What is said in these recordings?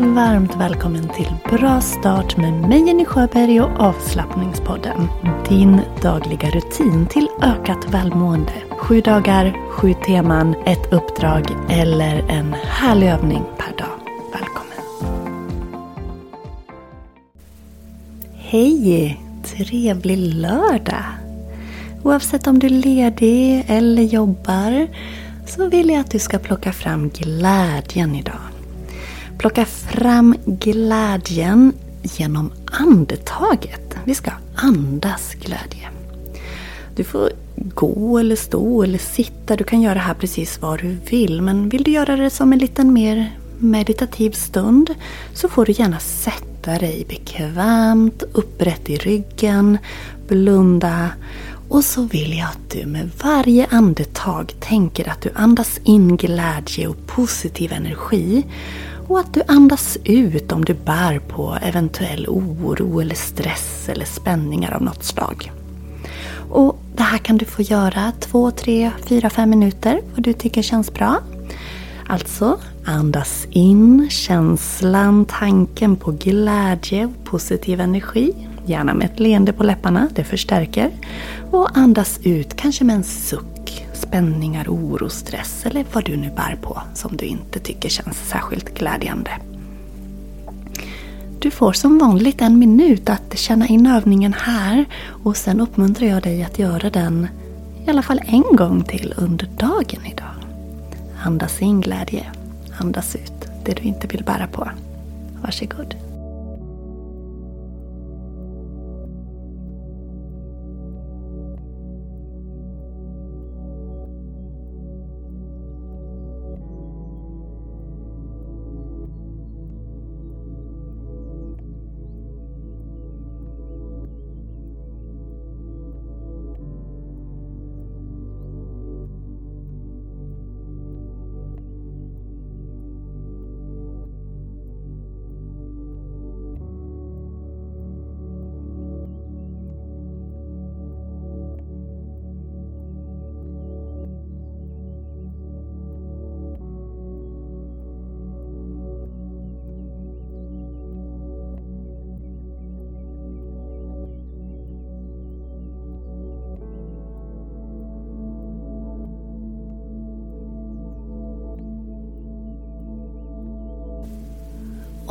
Varmt välkommen till Bra start med mig Jenny Sjöberg och avslappningspodden. Din dagliga rutin till ökat välmående. Sju dagar, sju teman, ett uppdrag eller en härlig övning per dag. Välkommen! Hej! Trevlig lördag! Oavsett om du är ledig eller jobbar så vill jag att du ska plocka fram glädjen idag. Plocka fram glädjen genom andetaget. Vi ska andas glädje. Du får gå eller stå eller sitta. Du kan göra det här precis var du vill. Men vill du göra det som en liten mer meditativ stund så får du gärna sätta dig bekvämt, upprätt i ryggen, blunda och så vill jag att du med varje andetag tänker att du andas in glädje och positiv energi och att du andas ut om du bär på eventuell oro eller stress eller spänningar av något slag. Och Det här kan du få göra två, tre, fyra, fem minuter vad du tycker känns bra. Alltså, andas in känslan, tanken på glädje och positiv energi. Gärna med ett leende på läpparna, det förstärker. Och andas ut, kanske med en suck, spänningar, oro, stress eller vad du nu bär på som du inte tycker känns särskilt glädjande. Du får som vanligt en minut att känna in övningen här och sen uppmuntrar jag dig att göra den i alla fall en gång till under dagen idag. Andas in glädje, andas ut det du inte vill bära på. Varsågod.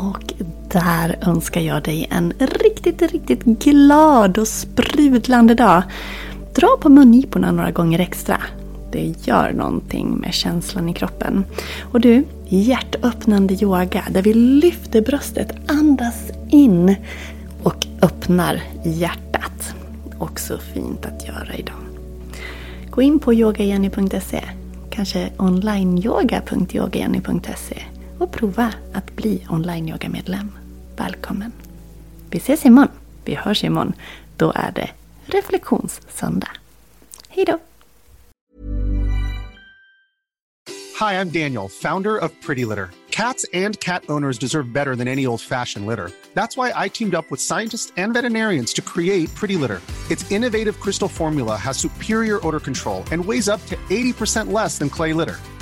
Och där önskar jag dig en riktigt, riktigt glad och sprudlande dag. Dra på mungiporna några gånger extra. Det gör någonting med känslan i kroppen. Och du, hjärtöppnande yoga där vi lyfter bröstet, andas in och öppnar hjärtat. Också fint att göra idag. Gå in på yogajenny.se, kanske onlineyoga.yogajenny.se och prova att bli online-yoga-medlem. Välkommen! Vi ses imorgon. Vi hörs imorgon. Då är det reflektionssöndag. Hej då! Hi, I'm Daniel, founder of Pretty Litter. Cats and cat owners deserve better than any old fashioned litter. That's why I teamed up with scientists and veterinarians to create Pretty Litter. Its innovative crystal formula has superior odor control and weighs up to 80% less than clay litter.